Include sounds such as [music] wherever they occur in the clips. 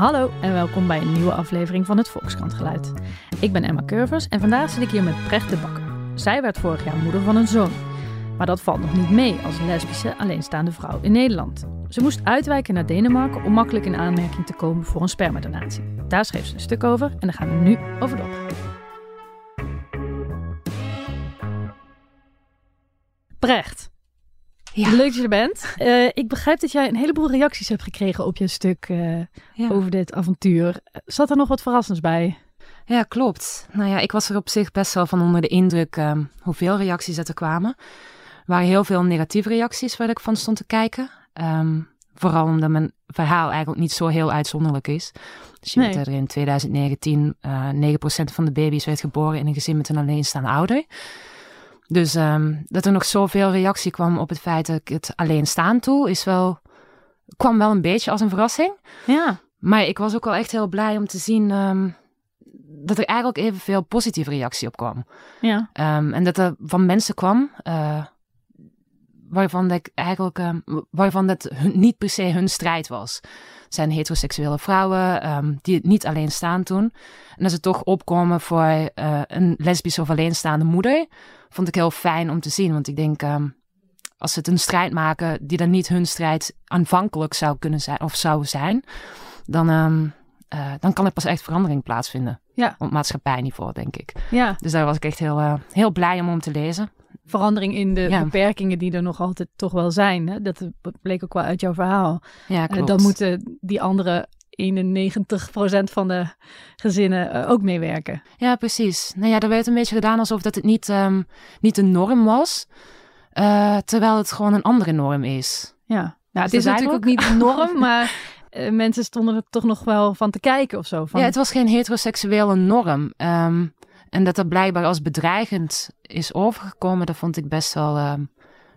Hallo en welkom bij een nieuwe aflevering van het Volkskrantgeluid. Ik ben Emma Curvers en vandaag zit ik hier met Precht de Bakker. Zij werd vorig jaar moeder van een zoon. Maar dat valt nog niet mee als lesbische alleenstaande vrouw in Nederland. Ze moest uitwijken naar Denemarken om makkelijk in aanmerking te komen voor een spermadonatie. Daar schreef ze een stuk over en daar gaan we nu over doorpraten. Precht, Ja. leuk dat je er bent. Eh, ik begrijp dat jij een heleboel reacties hebt gekregen op je stuk eh, Ja. over dit avontuur. Zat er nog wat verrassends bij? ja, klopt. Nou ja, ik was er op zich best wel van onder de indruk ehm, hoeveel reacties er kwamen. Er waren heel veel negatieve reacties waar ik van stond te kijken. Ehm, vooral omdat mijn verhaal eigenlijk niet zo heel uitzonderlijk is. Dus je Nee. weet dat er in 2019 eh 9% van de baby's werd geboren in een gezin met een alleenstaande ouder. Dus ehm, dat er nog zoveel reactie kwam op het feit dat ik het alleen staan toe, is wel, kwam wel een beetje als een verrassing. Ja, Maar ik was ook wel echt heel blij om te zien ehm, dat er eigenlijk evenveel positieve reactie op kwam. ja, Ehm, en dat er van mensen kwam uh, waarvan dat ik eigenlijk waarvan dat hun, niet per se hun strijd was. Het zijn heteroseksuele vrouwen um, die het niet alleen staan doen. En dat ze toch opkomen voor uh, een lesbische of alleenstaande moeder, vond ik heel fijn om te zien. Want ik denk, um, als ze het een strijd maken die dan niet hun strijd aanvankelijk zou kunnen zijn of zou zijn, dan, um, uh, dan kan er pas echt verandering plaatsvinden. Ja. Op maatschappijniveau, denk ik. ja. Dus daar was ik echt heel, uh, heel blij om om te lezen. Verandering in de Ja. beperkingen die er nog altijd toch wel zijn. Hè? Dat bleek ook wel uit jouw verhaal. Ja, Eh, dan moeten die andere 91% van de gezinnen uh, ook meewerken. Ja, precies. Nou ja, er werd een beetje gedaan alsof dat het niet, um, niet een norm was. Uh, terwijl het gewoon een andere norm is. Ja, nou, het is, natuurlijk ook niet een [laughs] norm, maar uh, mensen stonden er toch nog wel van te kijken of zo. Van... Ja, het was geen heteroseksuele norm. Um, en dat dat blijkbaar als bedreigend is overgekomen, dat vond ik best wel um,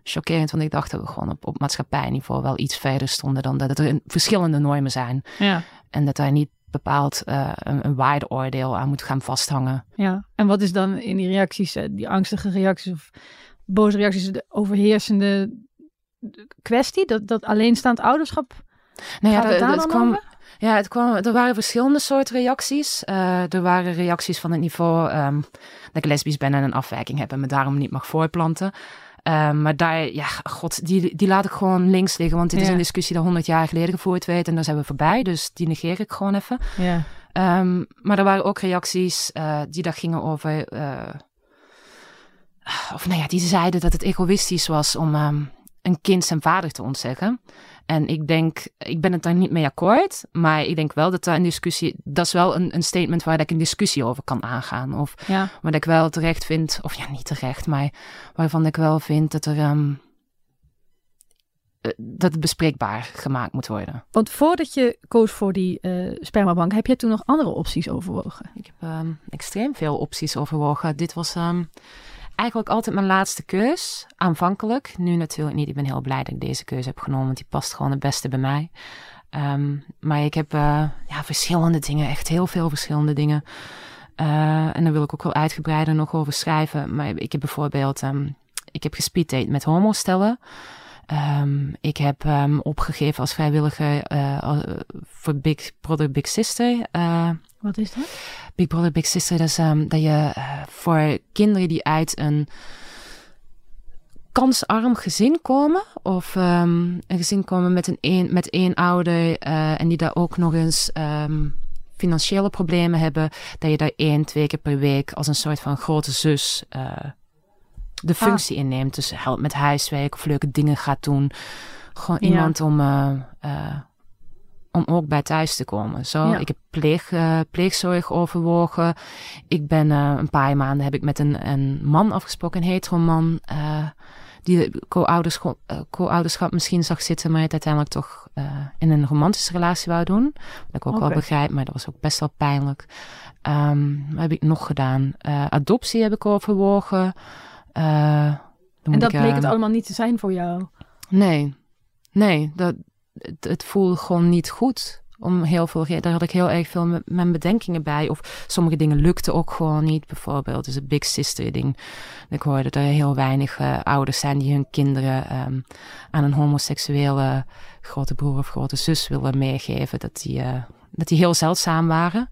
chockerend. Want ik dacht dat we gewoon op, op maatschappijniveau wel iets verder stonden dan dat er verschillende normen zijn. Ja. En dat daar niet bepaald uh, een, een waardeoordeel aan moet gaan vasthangen. Ja, en wat is dan in die reacties, die angstige reacties of boze reacties, de overheersende kwestie? Dat, dat alleenstaand ouderschap? Nou ja, dat, kwam, over? Ja, het kwam, er waren verschillende soorten reacties. Uh, er waren reacties van het niveau um, dat ik lesbisch ben en een afwijking heb en me daarom niet mag voortplanten. Uh, maar daar, ja, god, die, die laat ik gewoon links liggen. Want dit ja. is een discussie die 100 jaar geleden gevoerd werd en daar zijn we voorbij. Dus die negeer ik gewoon even. Ja. Um, maar er waren ook reacties uh, die daar gingen over. of nou ja, die zeiden dat het egoïstisch was om um, een kind zijn vader te ontzeggen. En ik denk, ik ben het daar niet mee akkoord, maar ik denk wel dat daar een discussie, dat is wel een, een statement waar ik een discussie over kan aangaan. Of ja. waar ik wel terecht vind, of ja, niet terecht, maar waarvan ik wel vind dat er. Um, dat het bespreekbaar gemaakt moet worden. Want voordat je koos voor die uh, spermabank, heb je toen nog andere opties overwogen? Ik heb um, extreem veel opties overwogen. Dit was um, eigenlijk altijd mijn laatste keus, aanvankelijk. Nu natuurlijk niet. Ik ben heel blij dat ik deze keuze heb genomen, want die past gewoon het beste bij mij. Um, maar ik heb uh, ja, verschillende dingen, echt heel veel verschillende dingen. Uh, en daar wil ik ook wel uitgebreider nog over schrijven. Maar ik heb bijvoorbeeld, um, ik heb gespeeddate met homostellen. Um, ik heb um, opgegeven als vrijwilliger uh, voor Big Brother Big Sister. Wat is dat? Big Brother Big Sister, dat is um, dat je uh, voor kinderen die uit een kansarm gezin komen, of um, een gezin komen met, een, een, met één ouder uh, en die daar ook nog eens um, financiële problemen hebben, dat je daar één, twee keer per week als een soort van grote zus uh, de functie ah. inneemt. Dus helpt met huiswerk of leuke dingen gaat doen. Gewoon ja. iemand om, uh, om ook bij thuis te komen. Zo, ja. ik heb pleeg, uh, pleegzorg overwogen. Ik ben uh, een paar maanden heb ik met een, een man afgesproken, een hetero man. Uh, die co-ouderschap, co-ouderschap misschien zag zitten, maar het uiteindelijk toch in een romantische relatie wou doen. Dat ik ook okay. wel begrijp, maar dat was ook best wel pijnlijk. Um, wat heb ik nog gedaan? adoptie heb ik overwogen. En dat ik, bleek het allemaal niet te zijn voor jou? Nee, nee, dat, het, het voelde gewoon niet goed. Om heel veel, daar had ik heel erg veel mijn bedenkingen bij. Of sommige dingen lukten ook gewoon niet. Bijvoorbeeld, dus het Big Sister ding. Ik hoorde dat er heel weinig uh, ouders zijn die hun kinderen um, aan een homoseksuele grote broer of grote zus willen meegeven. Dat die, uh, dat die heel zeldzaam waren.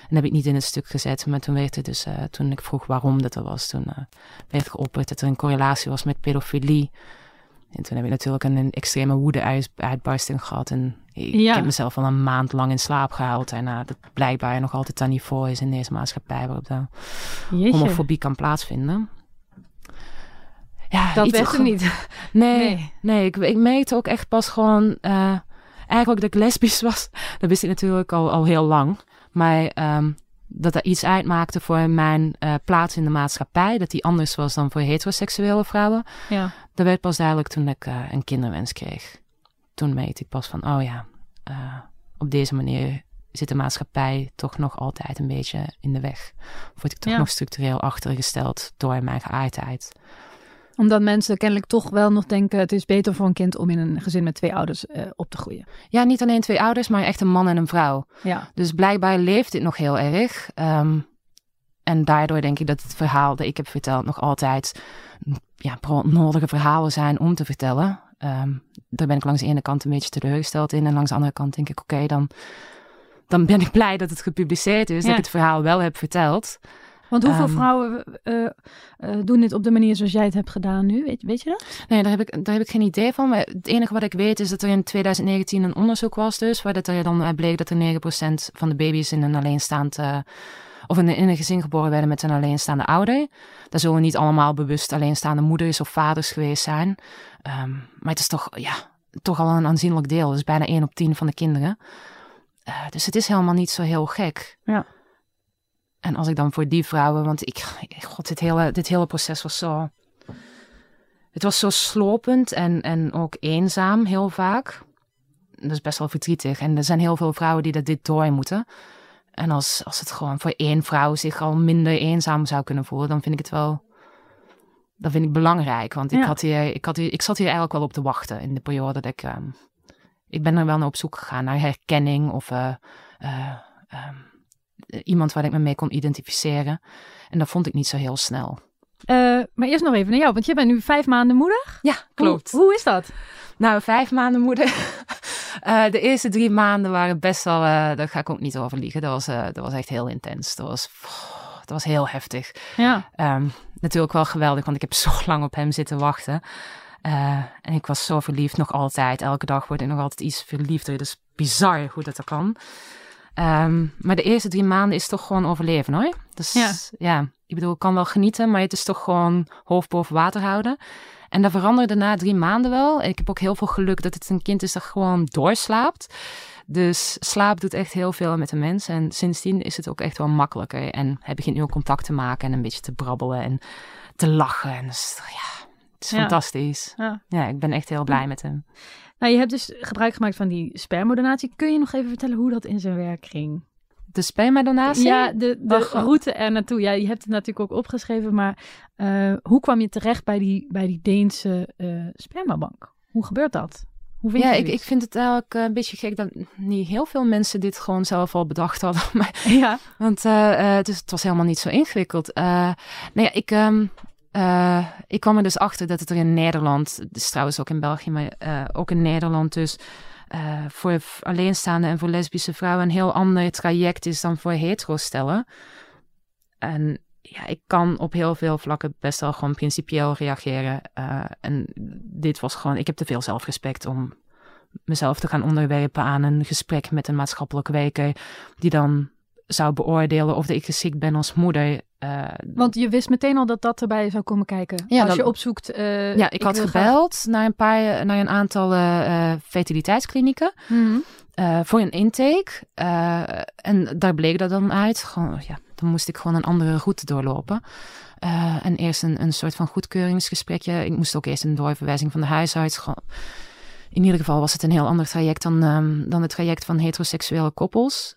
En dat heb ik niet in het stuk gezet. Maar toen werd het dus, uh, toen ik vroeg waarom dat er was, toen werd geopperd dat er een correlatie was met pedofilie. En toen heb ik natuurlijk een, een extreme woede-uitbarsting gehad. En ik, Ja. heb mezelf al een maand lang in slaap gehaald. En uh, dat blijkbaar nog altijd aan niveau is in deze maatschappij waarop de Jeetje, homofobie kan plaatsvinden. Ja, dat werd er niet. [laughs] Nee, nee. Nee. ik, ik merkte ook echt pas gewoon... eh, eigenlijk dat ik lesbisch [laughs] was, dat wist ik natuurlijk al, al heel lang. Maar ehm, dat dat iets uitmaakte voor mijn eh, plaats in de maatschappij. Dat die anders was dan voor heteroseksuele vrouwen. Ja. Dat werd pas duidelijk toen ik eh, een kinderwens kreeg. Toen merkte ik pas van, oh ja, eh, op deze manier zit de maatschappij toch nog altijd een beetje in de weg. Word ik toch Ja. nog structureel achtergesteld door mijn geaardheid. Omdat mensen kennelijk toch wel nog denken... het is beter voor een kind om in een gezin met twee ouders eh, op te groeien. Ja, niet alleen twee ouders, maar echt een man en een vrouw. Ja, Dus blijkbaar leeft dit nog heel erg. Ehm, en daardoor denk ik dat het verhaal dat ik heb verteld nog altijd ja, nodige verhalen zijn om te vertellen. Ehm, daar ben ik langs de ene kant een beetje teleurgesteld in. En langs de andere kant denk ik, oké, dan, dan ben ik [laughs] blij dat het gepubliceerd is. Ja. Dat ik het verhaal wel heb verteld. want hoeveel Ehm. vrouwen eh, eh, doen dit op de manier zoals jij het hebt gedaan nu? Weet, weet je dat? Nee, daar heb, ik, daar heb ik geen idee van. Maar het enige wat ik weet is dat er in 2019 een onderzoek was dus. Waar dat er dan uit bleek dat er 9% van de baby's in een alleenstaand... eh, of in, in een gezin geboren werden met een alleenstaande ouder. Dat zullen niet allemaal bewust alleenstaande moeders of vaders geweest zijn. Ehm, maar het is toch, ja, toch al een aanzienlijk deel. Dus bijna 1 op 10 van de kinderen. Eh, dus het is helemaal niet zo heel gek. Ja. En als ik dan voor die vrouwen, want ik, god, dit hele, dit hele proces was zo. Het was zo slopend en, en ook eenzaam heel vaak. Dat is best wel verdrietig. En er zijn heel veel vrouwen die dat dit door moeten. En als, als het gewoon voor één vrouw zich al minder eenzaam zou kunnen voelen, dan vind ik het wel. Dat vind ik belangrijk. Want ik, Ja. had hier, ik, had hier, ik zat hier eigenlijk wel op te wachten in de periode dat ik. ehm, ik ben er wel naar op zoek gegaan naar herkenning of eh, eh, ehm, iemand waar ik me mee kon identificeren. En dat vond ik niet zo heel snel. Eh, maar eerst nog even naar jou, want je bent nu vijf maanden moeder. Ja, Hoe, hoe is dat? Nou, vijf maanden moeder. [laughs] Eh, de eerste drie maanden waren best wel, eh, daar ga ik ook niet over liegen. Dat was, dat was echt heel intens. Dat was, dat was heel heftig. Ja, Ehm, natuurlijk wel geweldig, want ik heb [laughs] zo lang op hem zitten wachten. En ik was zo verliefd, nog altijd. Elke dag word ik nog altijd iets verliefder. Dat is bizar hoe dat er kan. Ehm, maar de eerste drie maanden is toch gewoon overleven hoor. Dus Ja. ja. ik bedoel, ik kan wel genieten, maar het is toch gewoon hoofd boven water houden. En dat veranderde na drie maanden wel. Ik heb ook heel veel geluk dat het een kind is dat gewoon doorslaapt. Dus slaap doet echt heel veel met de mens. En sindsdien is het ook echt wel makkelijker. En hij begint nu ook contact te maken en een beetje te brabbelen en te lachen. En dus, ja, het is Ja. fantastisch. ja. Ja, ik ben echt heel blij met hem. Nou, je hebt dus gebruik gemaakt van die spermodonatie. Kun je nog even vertellen hoe dat in zijn werk ging? De spermadonatie? Ja, de, de Oh, route er naartoe. Ja, je hebt het natuurlijk ook opgeschreven, maar eh, hoe kwam je terecht bij die, bij die Deense eh, spermabank? Hoe gebeurt dat? Hoe vind Ja, je ik, ik vind het eigenlijk een beetje gek dat niet heel veel mensen dit gewoon zelf al bedacht hadden. [laughs] Maar Ja, Want eh, dus het was helemaal niet zo ingewikkeld. Nou ja, ik, ehm, eh, ik kwam er dus achter dat het er in Nederland, is trouwens ook in België, maar eh, ook in Nederland dus, eh, voor alleenstaande en voor lesbische vrouwen een heel ander traject is dan voor hetero-stellen. En ja, ik kan op heel veel vlakken best wel gewoon principieel reageren. En dit was gewoon, ik heb te veel zelfrespect om mezelf te gaan onderwerpen aan een gesprek met een maatschappelijke weker, die dan zou beoordelen of ik geschikt ben als moeder. Eh, want je wist meteen al dat dat erbij zou komen kijken. Ja, Als dan- je opzoekt... eh, ja, ik, had graag- gebeld naar een paar, naar een aantal eh, fertiliteitsklinieken Mhm. voor een intake. En daar bleek dat dan uit. Gewoon, ja, dan moest ik gewoon een andere route doorlopen. En eerst een, een soort van goedkeuringsgesprekje. Ik moest ook eerst een doorverwijzing van de huisarts. Gewoon- In ieder geval was het een heel ander traject dan, ehm, dan het traject van heteroseksuele koppels.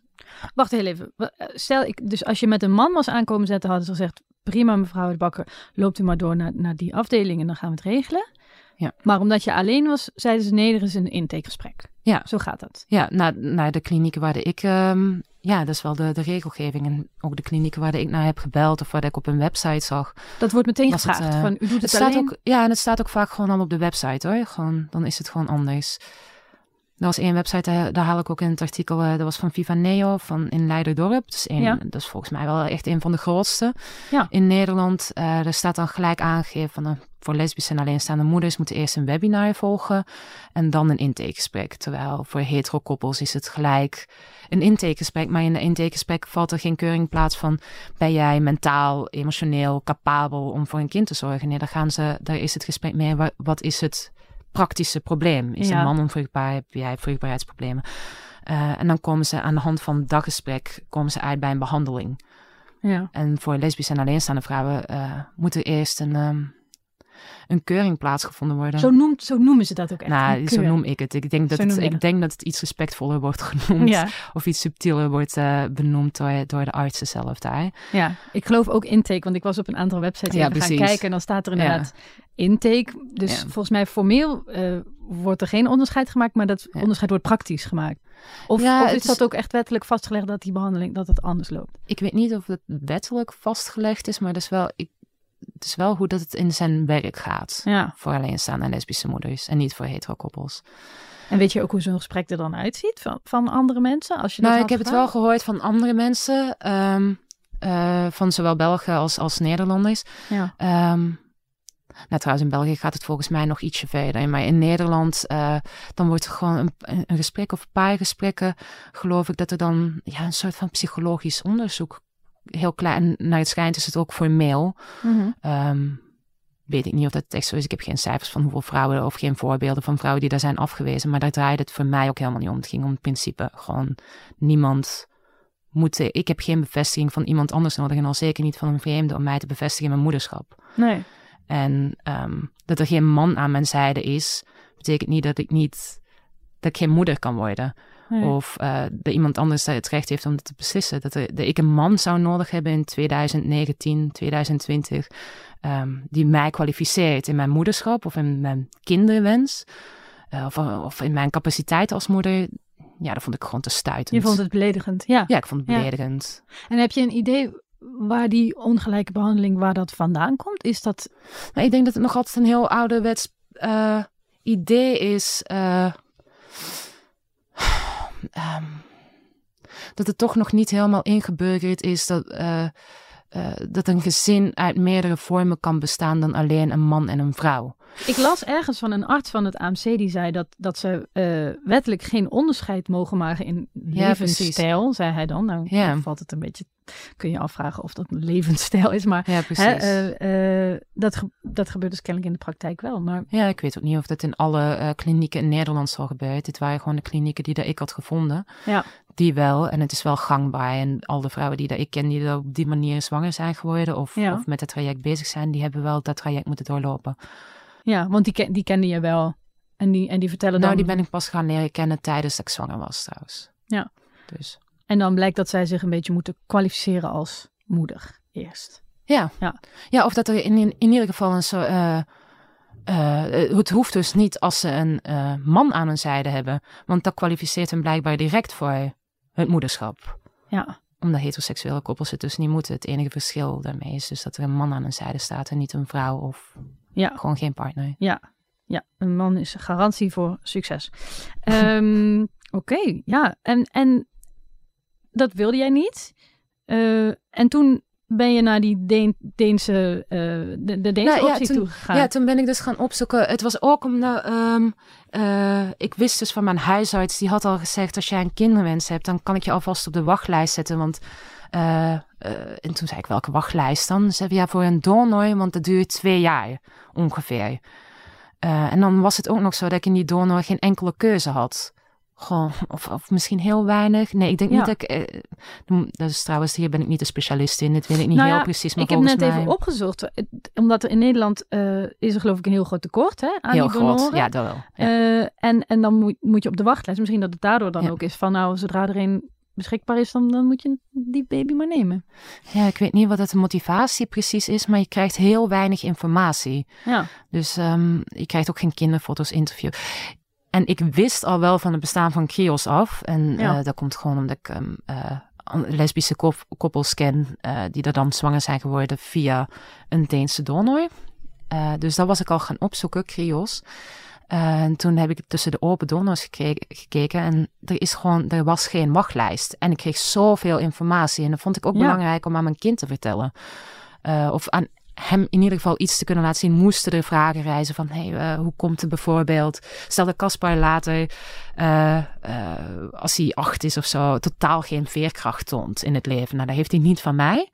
Wacht heel even. Eh, Stel, ik, dus als je met een man was aankomen zetten, hadden ze gezegd: prima, mevrouw de Bakker, loopt u maar door naar, naar die afdeling en dan gaan we het regelen. Ja. Maar omdat je alleen was, zeiden ze: nee, er is een intakegesprek. Ja. Zo gaat dat. Ja, naar, naar de klinieken waar ik... ehm, ja, dat is wel de, de regelgeving. En ook de klinieken waar ik naar heb gebeld of waar ik op een website zag. Dat wordt meteen het, gevraagd. eh, van, u doet het, Het staat alleen. ook, ja, en het staat ook vaak gewoon al op de website hoor. Gewoon, dan is het gewoon anders. Er was één website, daar, daar haal ik ook in het artikel, uh, dat was van Viva Neo van in Leiderdorp. Dus één, Ja. Dat is volgens mij wel echt een van de grootste Ja. in Nederland. Eh er staat dan gelijk aangegeven van, uh, voor lesbische en alleenstaande moeders moeten eerst een webinar volgen en dan een intakegesprek. Terwijl voor hetero-koppels is het gelijk een intakegesprek, maar in een intakegesprek valt er geen keuring plaats van ben jij mentaal, emotioneel capabel om voor een kind te zorgen. Nee, daar, gaan ze, daar is het gesprek mee, wa- wat is het praktische probleem? Is Ja. een man onvruchtbaar, heb jij vruchtbaarheidsproblemen? Eh, en dan komen ze aan de hand van dat gesprek komen ze uit bij een behandeling. Ja. En voor lesbische en alleenstaande vrouwen eh, moet er eerst een, ehm, een keuring plaatsgevonden worden. Zo, noemt, zo noemen ze dat ook echt. nou, zo noem ik het. Ik denk dat, Zo het, ik dat. denk dat het iets respectvoller wordt [laughs] genoemd. Ja, Of iets subtieler wordt eh, benoemd door, door de artsen zelf daar. ja, ik geloof ook intake, want ik was op een aantal websites Ja, gaan kijken en dan staat er inderdaad intake. Dus volgens mij formeel eh, wordt er geen onderscheid gemaakt, maar dat onderscheid wordt praktisch gemaakt. Of, Ja, of is is- dat ook echt wettelijk vastgelegd dat die behandeling dat het anders loopt? Ik weet niet of het wettelijk vastgelegd is, maar het is wel, ik, het is wel hoe dat het in zijn werk gaat. Ja. Voor alleenstaande en lesbische moeders en niet voor hetero-koppels. En weet je ook hoe zo'n gesprek er dan uitziet van, van andere mensen? Als je Nou, ik heb het wel gehoord van andere mensen, ehm, eh, van zowel Belgen als, als Nederlanders. Ja. Ehm, nou, trouwens, in België gaat het volgens mij nog ietsje verder. Maar in Nederland, eh, dan wordt er gewoon een, een gesprek of een paar gesprekken, geloof ik, dat er dan ja, een soort van psychologisch onderzoek, heel klein, naar het schijnt is het ook formeel. Mhm. Ehm, weet ik niet of dat echt zo is. Ik heb geen cijfers van hoeveel vrouwen of geen voorbeelden van vrouwen die daar zijn afgewezen. Maar daar draaide het voor mij ook helemaal niet om. Het ging om het principe. Gewoon niemand moet. Ik heb geen bevestiging van iemand anders nodig. En al zeker niet van een vreemde om mij te bevestigen in mijn moederschap. Nee. En ehm, dat er geen man aan mijn zijde is, betekent niet dat ik niet. dat ik geen moeder kan worden. Nee. Of eh, dat iemand anders het recht heeft om dat te beslissen. Dat, er, dat ik een man zou nodig hebben in 2019, 2020, ehm, die mij kwalificeert in mijn moederschap of in mijn kinderwens. eh, of, of in mijn capaciteit als moeder. Ja, dat vond ik gewoon te stuitend. Je vond het beledigend, ja. Ja, ik vond het Ja. beledigend. En heb je een idee waar die ongelijke behandeling, waar dat vandaan komt? Is dat... Maar ik denk dat het nog altijd een heel ouderwets eh, idee is. Ehm, dat het toch nog niet helemaal ingeburgerd is dat, eh, eh, dat een gezin uit meerdere vormen kan bestaan dan alleen een man en een vrouw. Ik las ergens van een arts van het AMC die zei dat, dat ze eh, wettelijk geen onderscheid mogen maken in Ja, levensstijl, zei hij dan. Nou, Ja. valt het een beetje, kun je afvragen of dat een levensstijl is, maar Ja, hè, eh, eh, dat, ge- dat gebeurt dus kennelijk in de praktijk wel. Maar Ja, ik weet ook niet of dat in alle klinieken in Nederland zal gebeuren. Dit waren gewoon de klinieken die dat ik had gevonden. Ja. Die wel, en het is wel gangbaar. En al de vrouwen die dat ik ken, die op die manier zwanger zijn geworden of, of met het traject bezig zijn, die hebben wel dat traject moeten doorlopen. Ja, want die, die kende je wel. En die, en die vertellen dan... Nou, die ben ik pas gaan leren kennen tijdens dat ik zwanger was trouwens. Ja. Dus En dan blijkt dat zij zich een beetje moeten kwalificeren als moeder eerst. ja. Ja. Ja, of dat er in, in, in ieder geval een soort... eh, eh, het hoeft dus niet als ze een eh, man aan hun zijde hebben. Want dat kwalificeert hem blijkbaar direct voor het moederschap. Ja, Omdat heteroseksuele koppels het dus niet moeten. Het enige verschil daarmee is dus dat er een man aan hun zijde staat en niet een vrouw of ja, gewoon geen partner. ja. Ja, een man is een garantie voor succes. Ehm, [laughs] Oké, ja. En, en dat wilde jij niet. Eh, en toen ben je naar die Deen, Deense, eh, de, de Deense Nou, ja, optie toen- toegegaan. Ja, toen ben ik dus gaan opzoeken. Het was ook omdat ehm, eh, ik wist dus van mijn huisarts, die had al gezegd: als jij een kinderwens hebt, dan kan ik je alvast op de wachtlijst zetten. Want eh, en toen zei ik welke wachtlijst dan? Ze zei ja voor een donor, want dat duurt twee jaar ongeveer. Eh, en dan was het ook nog zo dat ik in die donor geen enkele keuze had. Gewoon, of, of misschien heel weinig. Nee, ik denk Ja. niet dat ik. eh, dat is trouwens, hier ben ik niet de specialist in. Dit weet ik niet Nou heel ja, precies. Maar ik heb net mij, even opgezocht, omdat er in Nederland is er geloof ik een heel groot tekort hè, aan Heel die groot. Ja, dat wel. Ja. En, en dan moet, moet je op de wachtlijst. Misschien dat het daardoor dan ook is van nou, zodra er een beschikbaar is, dan, dan moet je die baby maar nemen. Ja, ik weet niet wat het de motivatie precies is, maar je krijgt heel weinig informatie. Ja, Dus ehm, je krijgt ook geen kinderfoto's, interview. En ik wist al wel van het bestaan van Krios af. En Ja. eh, dat komt gewoon omdat ik an- lesbische kop- koppels ken eh, die er dan zwanger zijn geworden via een Deense donor. Dus dat was ik al gaan opzoeken, Krios. En toen heb ik tussen de open donors gekeken en er, is gewoon, er was geen wachtlijst. En ik kreeg zoveel informatie en dat vond ik ook belangrijk om aan mijn kind te vertellen. of aan hem in ieder geval iets te kunnen laten zien, moesten er vragen reizen van, hey, uh, hoe komt het bijvoorbeeld? Stel dat Caspar later, uh, uh, als hij acht is of zo, totaal geen veerkracht toont in het leven. Nou, dat heeft hij niet van mij.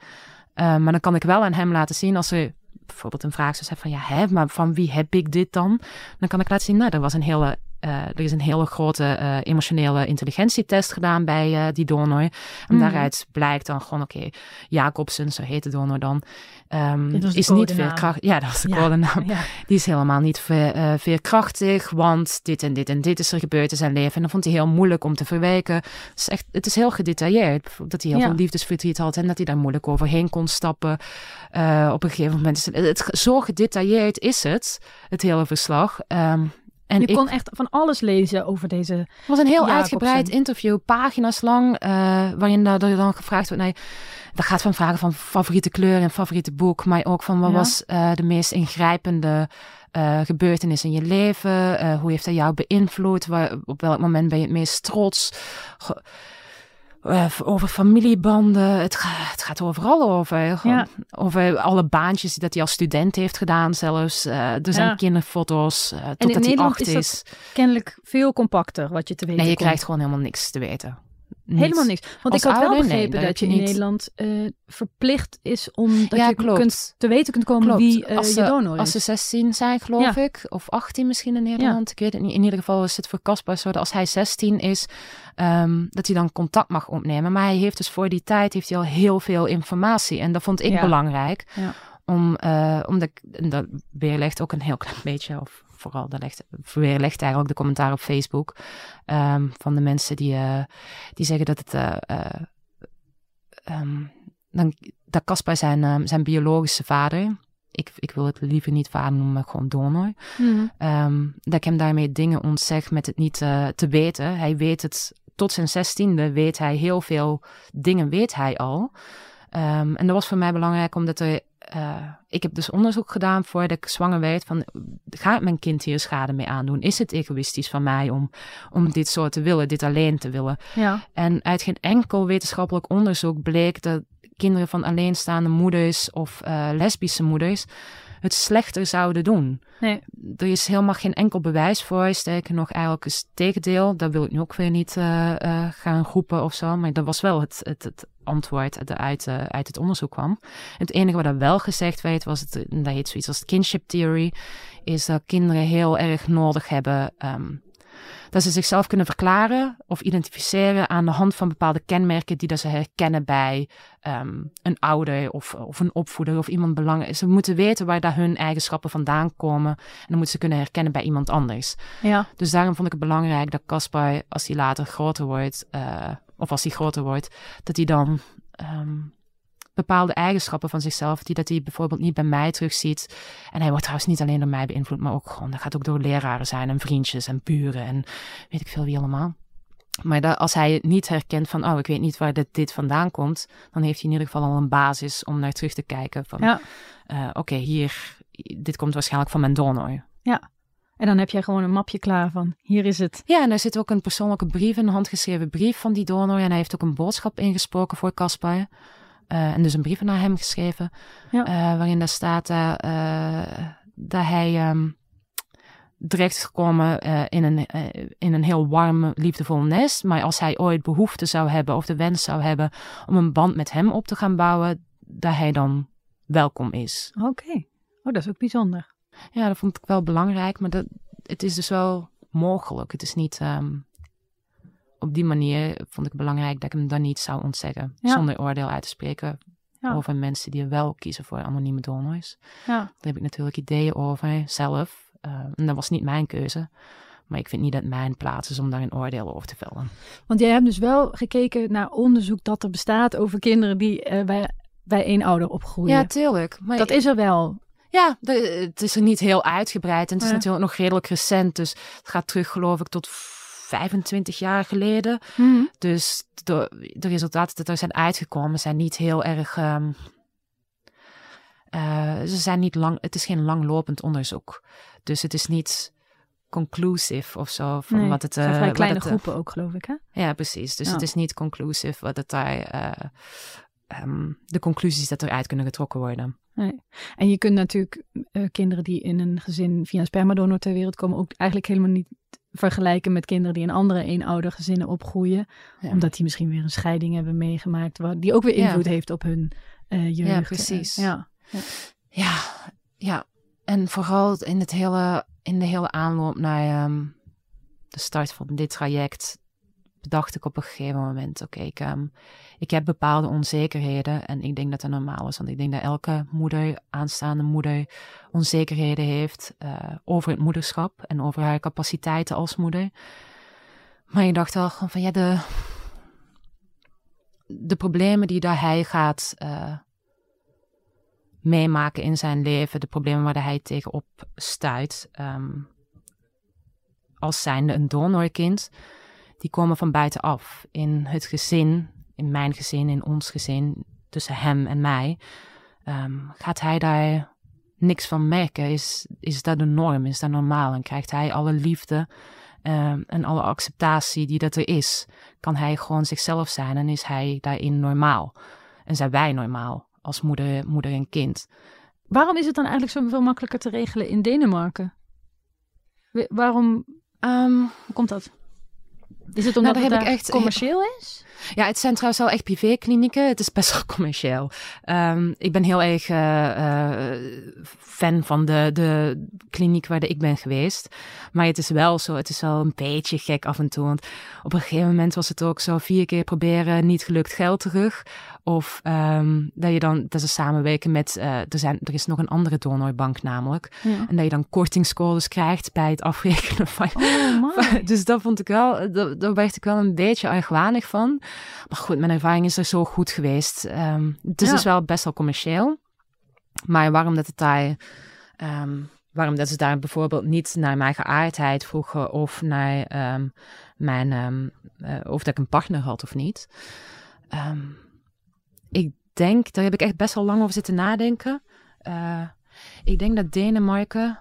maar dan kan ik wel aan hem laten zien als er bijvoorbeeld een vraag zou zijn van, ja, hè, maar van wie heb ik dit dan? Dan kan ik laten zien, nou, er was een hele uh, er is een hele grote uh, emotionele intelligentietest gedaan bij uh, die donor. En mm. daaruit blijkt dan gewoon, oké, okay, Jacobsen, zo heet de donor dan, um, is niet veerkrachtig. Ja, dat is de ja, codenaam. Ja. Die is helemaal niet veerkrachtig, want dit en dit en dit is er gebeurd in zijn leven. En dat vond hij heel moeilijk om te verwijken. Het is, echt, het is heel gedetailleerd. Dat hij heel veel liefdesverdriet had en dat hij daar moeilijk overheen kon stappen. op een gegeven moment is het, het, zo gedetailleerd is het, het hele verslag. Um, en je kon echt van alles lezen over deze. Het was een heel uitgebreid interview, pagina's lang, uh, waarin er dan gevraagd wordt. Nee, dat gaat van vragen van favoriete kleur en favoriete boek, maar ook van wat was uh, de meest ingrijpende uh, gebeurtenis in je leven? hoe heeft dat jou beïnvloed? Waar, op welk moment ben je het meest trots? Uh, over familiebanden. Het, gaat, het gaat overal over. Ja. Over alle baantjes dat hij als student heeft gedaan zelfs. Uh, er zijn ja. kinderfoto's. Uh, totdat hij acht is. is kennelijk veel compacter wat je te weten Nee, je krijgt gewoon helemaal niks te weten. Helemaal niks. Want ik had wel begrepen dat je in Nederland uh, verplicht is om dat je kunt, te weten kunt komen wie uh, je donor is. Als ze 16 zijn, geloof ik, of 18 misschien in Nederland, ik weet het niet. In ieder geval is het voor Caspar zo dat als hij 16 is, um, dat hij dan contact mag opnemen. Maar hij heeft dus voor die tijd heeft hij al heel veel informatie en dat vond ik belangrijk. Om, uh, omdat, dat weerlegt ook een heel klein beetje, of vooral, dat legt, weerlegt eigenlijk de commentaar op Facebook um, van de mensen die, uh, die zeggen dat het. Uh, um, dan, dat Caspar zijn, um, zijn biologische vader. Ik, ik wil het liever niet vader noemen, gewoon donor. Mm -hmm. dat ik hem daarmee dingen ontzeg met het niet te weten. Hij weet het tot zijn zestiende, weet hij heel veel dingen, weet hij al. Um, en dat was voor mij belangrijk omdat er uh, ik heb dus onderzoek gedaan voordat ik zwanger werd van gaat mijn kind hier schade mee aandoen? Is het egoïstisch van mij om, om dit zo te willen, dit alleen te willen? Ja. En uit geen enkel wetenschappelijk onderzoek bleek dat kinderen van alleenstaande moeders of uh, lesbische moeders het slechter zouden doen. Nee. Er is helemaal geen enkel bewijs voor. Sterker nog, eigenlijk het tegendeel. Dat wil ik nu ook weer niet uh, uh, gaan roepen of zo. Maar dat was wel het, het, het antwoord dat uit, uh, uit het onderzoek kwam. het enige wat er wel gezegd werd, was het, dat heet zoiets als kinship theory, is dat kinderen heel erg nodig hebben um, dat ze zichzelf kunnen verklaren of identificeren aan de hand van bepaalde kenmerken die dat ze herkennen bij um, een ouder of, of een opvoeder of iemand belangrijk. Ze moeten weten waar daar hun eigenschappen vandaan komen en dan moeten ze kunnen herkennen bij iemand anders. Ja. Dus daarom vond ik het belangrijk dat Caspar, als hij later groter wordt, uh, of als hij groter wordt, dat hij dan um, bepaalde eigenschappen van zichzelf, die dat hij bijvoorbeeld niet bij mij terugziet. En hij wordt trouwens niet alleen door mij beïnvloed, maar ook gewoon, dat gaat ook door leraren zijn en vriendjes en buren en weet ik veel wie allemaal. Maar dat, als hij het niet herkent van, oh, ik weet niet waar dit, dit vandaan komt, dan heeft hij in ieder geval al een basis om naar terug te kijken van, ja. uh, oké, hier, dit komt waarschijnlijk van mijn donor. Ja. En dan heb jij gewoon een mapje klaar van, hier is het. Ja, en er zit ook een persoonlijke brief, een handgeschreven brief van die donor. En hij heeft ook een boodschap ingesproken voor Caspar. Uh, en dus een brief naar hem geschreven, ja. uh, waarin daar staat uh, dat hij um, direct is gekomen in, een, in een heel warm, liefdevol nest. Maar als hij ooit behoefte zou hebben of de wens zou hebben om een band met hem op te gaan bouwen, dat hij dan welkom is. Oké, oh, dat is ook bijzonder. Ja, dat vond ik wel belangrijk, maar dat, het is dus wel mogelijk. Het is niet. Um, op die manier vond ik belangrijk dat ik hem dan niet zou ontzeggen. Zonder oordeel uit te spreken over mensen die wel kiezen voor anonieme donors. Ja. Daar heb ik natuurlijk ideeën over zelf. Uh, en dat was niet mijn keuze. Maar ik vind niet dat mijn plaats is om daar een oordeel over te vellen. Want jij hebt dus wel gekeken naar onderzoek dat er bestaat over kinderen die uh, bij, bij één ouder opgroeien. Ja, tuurlijk. Maar dat is er wel. Ja, het is er niet heel uitgebreid. En het is natuurlijk nog redelijk recent. Dus het gaat terug, geloof ik, tot 25 jaar geleden. Mhm. Dus de, de, resultaten dat er zijn uitgekomen zijn niet heel erg. Um, uh, ze zijn niet lang, het is geen langlopend onderzoek. Dus het is niet conclusive of zo. Van Nee, wat het, eh, vrij wat kleine het, eh, groepen ook, geloof ik, hè? ja, precies. Dus het is niet conclusive wat het daar, eh, ehm, de conclusies dat eruit kunnen getrokken worden. Nee. En je kunt natuurlijk eh, kinderen die in een gezin via een spermadonor ter wereld komen ook eigenlijk helemaal niet vergelijken met kinderen die in andere eenoudergezinnen opgroeien. Ja. Omdat die misschien weer een scheiding hebben meegemaakt, waar, die ook weer Ja. invloed heeft op hun eh jeugd. Ja, precies. Eh, ja. Ja, ja. En vooral in, het hele, in de hele aanloop naar ehm, de start van dit traject bedacht ik op een gegeven moment, oké, ik, ehm, ik heb bepaalde onzekerheden en ik denk dat dat normaal is, want ik denk dat elke moeder, aanstaande moeder, onzekerheden heeft eh, over het moederschap en over haar capaciteiten als moeder. Maar je dacht wel gewoon van, ja, de, de problemen die daar hij gaat eh, meemaken in zijn leven, de problemen waar hij tegenop stuit, ehm, als zijnde een donorkind, die komen van buitenaf. In het gezin, in mijn gezin, in ons gezin, tussen hem en mij, ehm, gaat hij daar niks van merken. Is, is dat de norm? Is dat normaal? En krijgt hij alle liefde ehm, en alle acceptatie die dat er is? Kan hij gewoon zichzelf zijn en is hij daarin normaal? En zijn wij normaal als moeder, moeder en kind? Waarom is het dan eigenlijk zo veel makkelijker te regelen in Denemarken? We- waarom Ehm, hoe komt dat? Is het omdat daar het echt- commercieel is? Ja, het zijn trouwens wel echt privéklinieken. Het is best wel [laughs] commercieel. Ehm, ik ben heel erg eh, eh, fan van de, de kliniek waar ik ben geweest. Maar het is wel zo, het is wel een beetje gek af en toe. Want op een gegeven moment was het ook zo vier keer proberen, niet gelukt geld terug. Of ehm, dat je dan, dat ze samenwerken met, eh, er, zijn, er is nog een andere donorbank namelijk. Ja. En dat je dan kortingscodes krijgt bij het afrekenen van Oh, man. dus dat vond ik wel, dat- daar werd ik wel een beetje argwanig van. Maar goed, mijn ervaring is er zo goed geweest. Ehm, het is Ja. dus wel best wel commercieel. Maar waarom dat het daar, ehm, waarom dat ze daar bijvoorbeeld niet naar mijn geaardheid vroegen of naar ehm, mijn, ehm, eh, of dat ik een partner had of niet. Ik denk, daar heb ik echt best wel lang over zitten nadenken. Eh, ik denk dat Denemarken,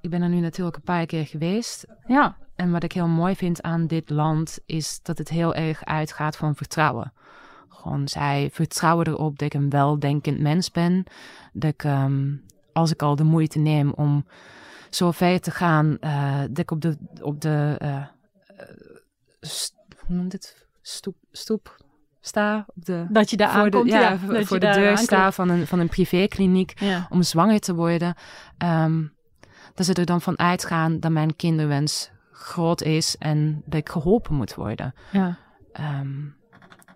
ik ben er nu natuurlijk een paar keer geweest. Ja, En wat ik heel mooi vind aan dit land is dat het heel erg uitgaat van vertrouwen. Gewoon, zij vertrouwen erop dat ik een weldenkend mens ben. Dat ik, ehm, als ik al de moeite neem om zo ver te gaan, eh, dat ik op de, op de eh, st- hoe noemt het? Stoep, stoep sta. Op de, dat je daar voor de, aankomt. ja, ja, voor, de daar deur aankomt. sta van een, van een privékliniek Ja. om zwanger te worden. ehm, dat ze er dan van uitgaan dat mijn kinderwens groot is en dat ik geholpen moet worden. Ja. Ehm,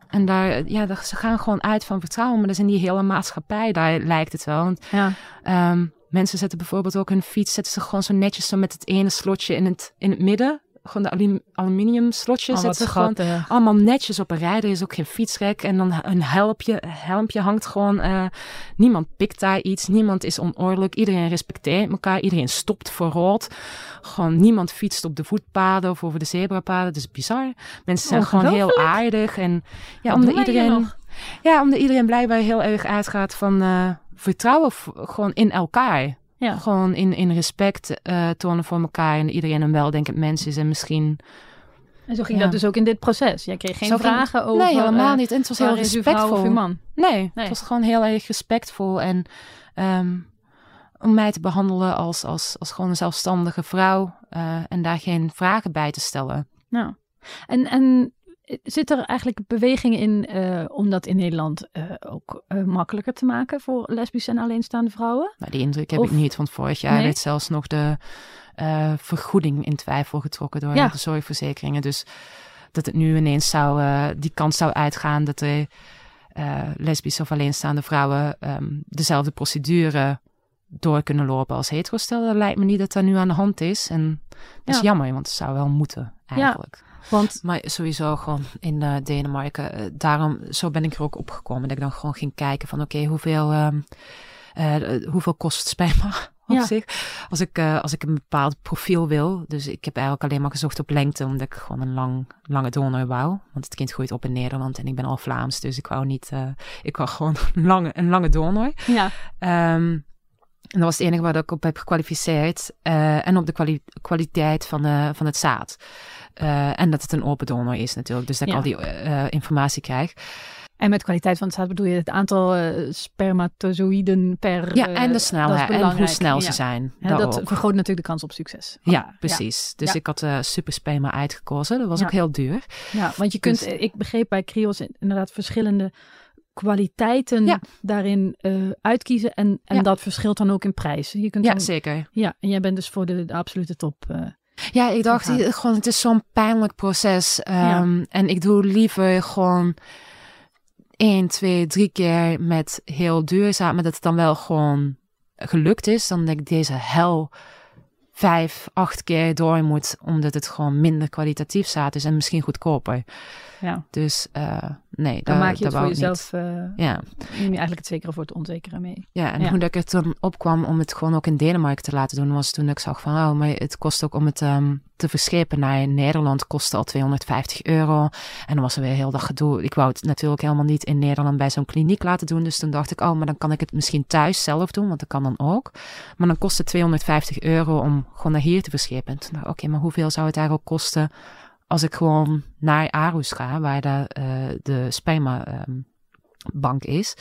en daar, ja, ze gaan gewoon uit van vertrouwen, maar dat is in die hele maatschappij, daar lijkt het wel. Want ja. ehm, mensen zetten bijvoorbeeld ook hun fiets, zetten ze gewoon zo netjes zo met het ene slotje in het, in het midden. Gewoon de alum- aluminium slotje Oh, zetten ze gewoon allemaal netjes op een rij. Er is ook geen fietsrek. En dan een helmpje, helmpje hangt gewoon. eh, niemand pikt daar iets. Niemand is onoorlijk. Iedereen respecteert elkaar. Iedereen stopt voor rood. Gewoon niemand fietst op de voetpaden of over de zebrapaden. Dat is bizar. Mensen zijn gewoon heel aardig. En ja, omdat iedereen, ja, omdat iedereen blijkbaar heel erg uitgaat van eh, vertrouwen gewoon in elkaar. Ja. Gewoon in, in respect eh, tonen voor elkaar. En iedereen een weldenkend mens is. En misschien En zo ging Ja. dat dus ook in dit proces. Jij kreeg geen Zo ging- vragen over... Nee, helemaal eh, niet. En het was heel respectvol. man? Nee, Nee. het was gewoon heel erg respectvol. En ehm, om mij te behandelen als, als, als gewoon een zelfstandige vrouw. eh, en daar geen vragen bij te stellen. Nou, en, en zit er eigenlijk beweging in eh, om dat in Nederland eh, ook eh, makkelijker te maken voor lesbische en alleenstaande vrouwen? Nou, die indruk heb Of- ik niet. Want vorig jaar Nee? werd zelfs nog de vergoeding in twijfel getrokken door Ja. de zorgverzekeringen. Dus dat het nu ineens zou, die kans zou uitgaan dat eh, lesbische of alleenstaande vrouwen ehm, dezelfde procedure door kunnen lopen als heterostellen, lijkt me niet dat dat nu aan de hand is. En dat is Ja. jammer, want het zou wel moeten eigenlijk. Want Maar sowieso gewoon in eh, Denemarken. eh, daarom, zo ben ik er ook opgekomen. Dat ik dan gewoon ging kijken van oké, hoeveel, ehm, eh, hoeveel kost sperma [laughs] op Ja. zich? Als ik, als ik een bepaald profiel wil. Dus ik heb eigenlijk alleen maar gezocht op lengte. Omdat ik gewoon een lang, lange donor wou. Want het kind groeit op in Nederland. En ik ben al Vlaams. Dus ik wou niet, eh, ik wou gewoon [laughs] een lange, een lange donor. ja, Ehm, En dat was het enige waar ik op heb gekwalificeerd. Uh, en op de kwali kwaliteit van, de, van het zaad. Uh, en dat het een open donor is natuurlijk. Dus dat ik al die uh, informatie krijg. En met kwaliteit van het zaad bedoel je het aantal spermatozoïden per... Ja, en de snelheid en hoe snel ze zijn. Ja, dat vergroot natuurlijk de kans op succes. Ja, precies. Dus ik had uh, super sperma uitgekozen. Dat was ook heel duur. Ja, want je kunt, dus... ik begreep bij Krios inderdaad verschillende kwaliteiten daarin uh, uitkiezen. En, en dat verschilt dan ook in prijs. Je kunt ja, dan, zeker. Ja, en jij bent dus voor de, de absolute top. Uh, ja, ik dacht gewoon, het is zo'n pijnlijk proces. Um, en ik doe liever gewoon één, twee, drie keer met heel duurzaam, maar dat het dan wel gewoon gelukt is, dan denk ik deze hel vijf, acht keer door moet, omdat het gewoon minder kwalitatief zaad is en misschien goedkoper. Ja. Dus uh, nee, dan maak je het voor jezelf. Uh, ja. Neem je eigenlijk het zekere voor het onzekere mee. Ja, en hoe dat ik het dan opkwam om het gewoon ook in Denemarken te laten doen, was toen ik zag van, oh, maar het kost ook om het um, te verschepen naar Nederland, kostte al 250 euro. En dan was er weer heel dat gedoe. Ik wou het natuurlijk helemaal niet in Nederland bij zo'n kliniek laten doen. Dus toen dacht ik, oh, maar dan kan ik het misschien thuis zelf doen, want dat kan dan ook. Maar dan kost het 250 euro om gewoon naar hier te verschepen. En toen dacht ik, oké, maar hoeveel zou het eigenlijk kosten als ik gewoon naar Arus ga, waar de, uh, de sperma um, bank is.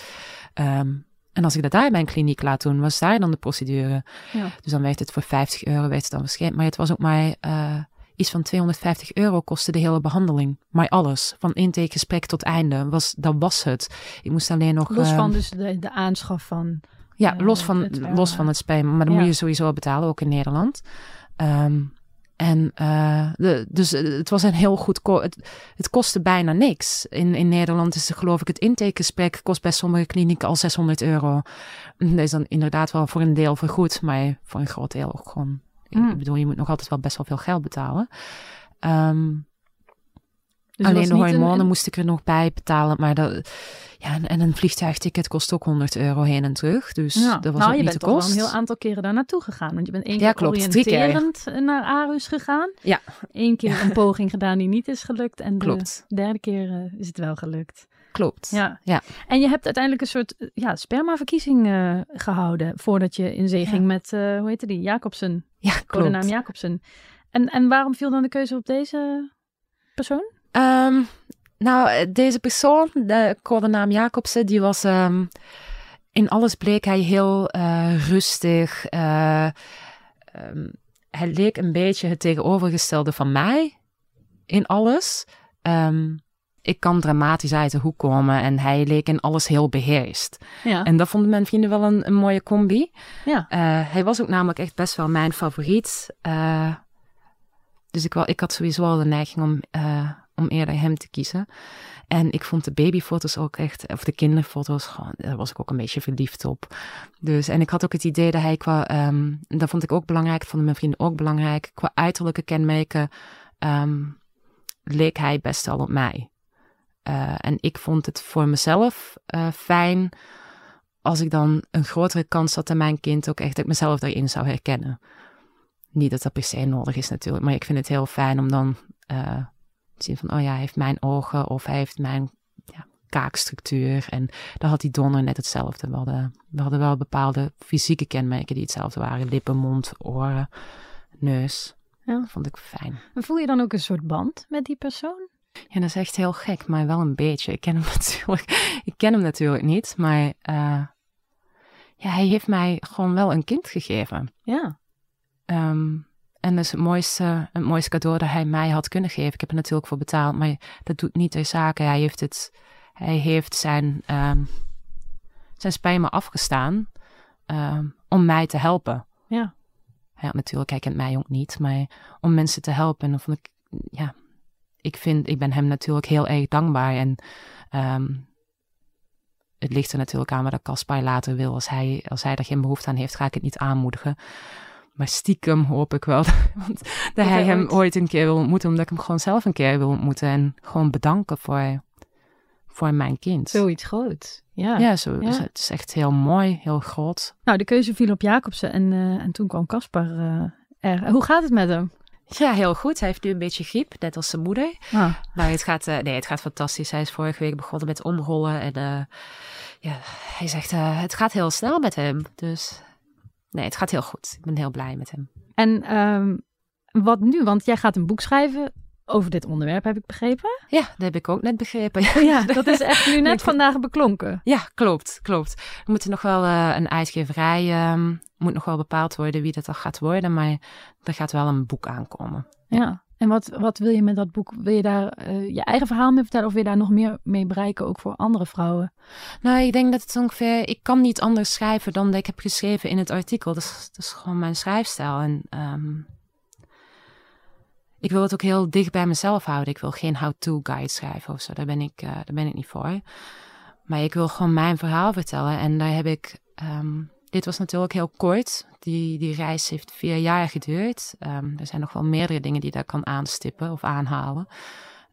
Um, en als ik dat daar in mijn kliniek laat doen, was daar dan de procedure. Ja. Dus dan werd het voor 50 euro werd het dan verschenen. Maar het was ook maar uh, iets van 250 euro kostte de hele behandeling. Maar alles, van intakegesprek tot einde, was, dat was het. Ik moest alleen nog... Los van dus de, de aanschaf van... Ja, uh, los, van, het, los van het sperma. Maar dan ja. moet je sowieso betalen, ook in Nederland. Um, en uh, de, dus het was een heel goed. Het, het, kostte bijna niks. In, in Nederland is geloof ik het intakegesprek kost bij sommige klinieken al 600 euro. Dat is dan inderdaad wel voor een deel vergoed, maar voor een groot deel ook gewoon. Mm. Ik bedoel, je moet nog altijd wel best wel veel geld betalen. Um, dus Alleen de hormonen moest ik er nog bij betalen. Maar dat, ja, en een vliegtuigticket kost ook 100 euro heen en terug. Dus ja. dat was nou, ook je niet bent toch wel een heel aantal keren daar naartoe gegaan. Want je bent één keer ja, klopt, oriënterend naar Arus gegaan. Ja. Eén keer een poging gedaan die niet is gelukt. En klopt. de derde keer uh, is het wel gelukt. Klopt. Ja. ja. En je hebt uiteindelijk een soort ja, spermaverkiezing uh, gehouden voordat je in zee ging met, uh, hoe heette die, Jacobsen. Ja, klopt. De naam Jacobsen. En, en waarom viel dan de keuze op deze persoon? Um, nou, deze persoon, de codenaam Jacobsen, die was um, in alles bleek hij heel uh, rustig. Uh, um, hij leek een beetje het tegenovergestelde van mij in alles. Um, ik kan dramatisch uit de hoek komen en hij leek in alles heel beheerst. Ja. En dat vonden mijn vrienden wel een, een mooie combi. Ja. Uh, hij was ook namelijk echt best wel mijn favoriet. dus ik, ik had sowieso al de neiging om om eerder hem te kiezen. En ik vond de babyfoto's ook echt, of de kinderfoto's, gewoon, daar was ik ook een beetje verliefd op. Dus, en ik had ook het idee dat hij qua, um, dat vond ik ook belangrijk, vonden mijn vrienden ook belangrijk, qua uiterlijke kenmerken um, leek hij best wel op mij. Uh, en ik vond het voor mezelf uh, fijn als ik dan een grotere kans had dat mijn kind ook echt ik mezelf daarin zou herkennen. Niet dat dat per se nodig is natuurlijk, maar ik vind het heel fijn om dan uh, zien van, oh ja, hij heeft mijn ogen of hij heeft mijn ja, kaakstructuur. En daar had die Donner net hetzelfde. We hadden, we hadden wel bepaalde fysieke kenmerken die hetzelfde waren. Lippen, mond, oren, neus. Ja. Dat vond ik fijn. En voel je dan ook een soort band met die persoon? Ja, dat is echt heel gek, maar wel een beetje. Ik ken hem [laughs] natuurlijk, ik ken hem natuurlijk niet, maar uh, ja, hij heeft mij gewoon wel een kind gegeven. Ja. Um, en dat is het mooiste, het mooiste cadeau dat hij mij had kunnen geven. Ik heb er natuurlijk voor betaald, maar dat doet niet de zaken. Hij heeft, het, hij heeft zijn, um, zijn spijmen afgestaan um, om mij te helpen. Ja. Hij had natuurlijk, hij kent mij ook niet, maar om mensen te helpen. En dan vond ik, ja, ik vind, ik ben hem natuurlijk heel erg dankbaar. En um, het ligt er natuurlijk aan wat Caspar later wil. Als hij, als hij er geen behoefte aan heeft, ga ik het niet aanmoedigen. Maar stiekem hoop ik wel [laughs] want dat hij hem ooit een keer wil ontmoeten. Omdat ik hem gewoon zelf een keer wil ontmoeten. En gewoon bedanken voor, voor mijn kind. Zoiets groot. Ja, ja, zo, ja. het is echt heel mooi, heel groot. Nou, de keuze viel op Jacobsen en, uh, en toen kwam Caspar uh, er. Hoe gaat het met hem? Ja, heel goed. Hij heeft nu een beetje griep, net als zijn moeder. Ah. Maar het gaat, uh, nee, het gaat fantastisch. Hij is vorige week begonnen met omrollen. En ja, hij zegt, het gaat heel snel met hem. Dus nee, het gaat heel goed. Ik ben heel blij met hem. En ehm, wat nu? Want jij gaat een boek schrijven over dit onderwerp, heb ik begrepen. Ja, dat heb ik ook net begrepen. [laughs] Ja, [laughs] dat is echt nu net vandaag beklonken. Ja, klopt, klopt. Er moet nog wel uh, een uitgeverij, um, moet nog wel bepaald worden wie dat dan gaat worden, maar er gaat wel een boek aankomen. Ja, en wat, wat wil je met dat boek? Wil je daar uh, je eigen verhaal mee vertellen of wil je daar nog meer mee bereiken, ook voor andere vrouwen? Nou, ik denk dat het ongeveer, ik kan niet anders schrijven dan dat ik heb geschreven in het artikel. Dat is, gewoon mijn schrijfstijl en... Um, ik wil het ook heel dicht bij mezelf houden. Ik wil geen how-to guide schrijven of zo. Daar ben ik, uh, daar ben ik niet voor. Maar ik wil gewoon mijn verhaal vertellen. En daar heb ik. Um, dit was natuurlijk heel kort. Die, die reis heeft vier jaar geduurd. Um, er zijn nog wel meerdere dingen die daar kan aanstippen of aanhalen.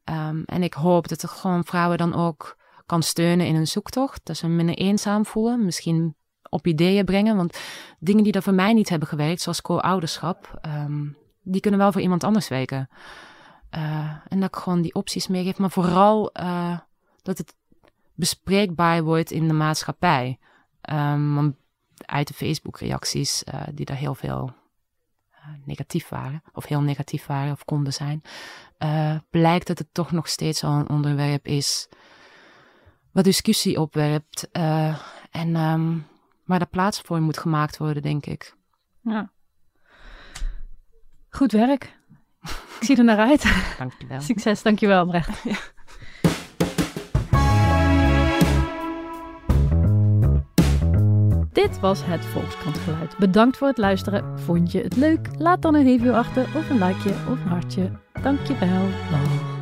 Um, en ik hoop dat er gewoon vrouwen dan ook kan steunen in hun zoektocht. Dat ze minder eenzaam voelen. Misschien op ideeën brengen. Want dingen die er voor mij niet hebben gewerkt, zoals co-ouderschap die kunnen wel voor iemand anders werken. Uh, en dat ik gewoon die opties meegeef. Maar vooral uh, dat het bespreekbaar wordt in de maatschappij. Um, uit de Facebook-reacties, uh, die daar heel veel negatief waren, of heel negatief waren of konden zijn, blijkt dat het toch nog steeds al een onderwerp is wat discussie opwerpt. en um, waar er plaats voor moet gemaakt worden, denk ik. Ja. Goed werk. Ik zie er naar uit. Dankjewel. Succes, dankjewel Brecht. Ja. [laughs] Dit was het Volkskrantgeluid. Bedankt voor het luisteren. Vond je het leuk? Laat dan een review achter of een likeje of een hartje. Dankjewel. Dag.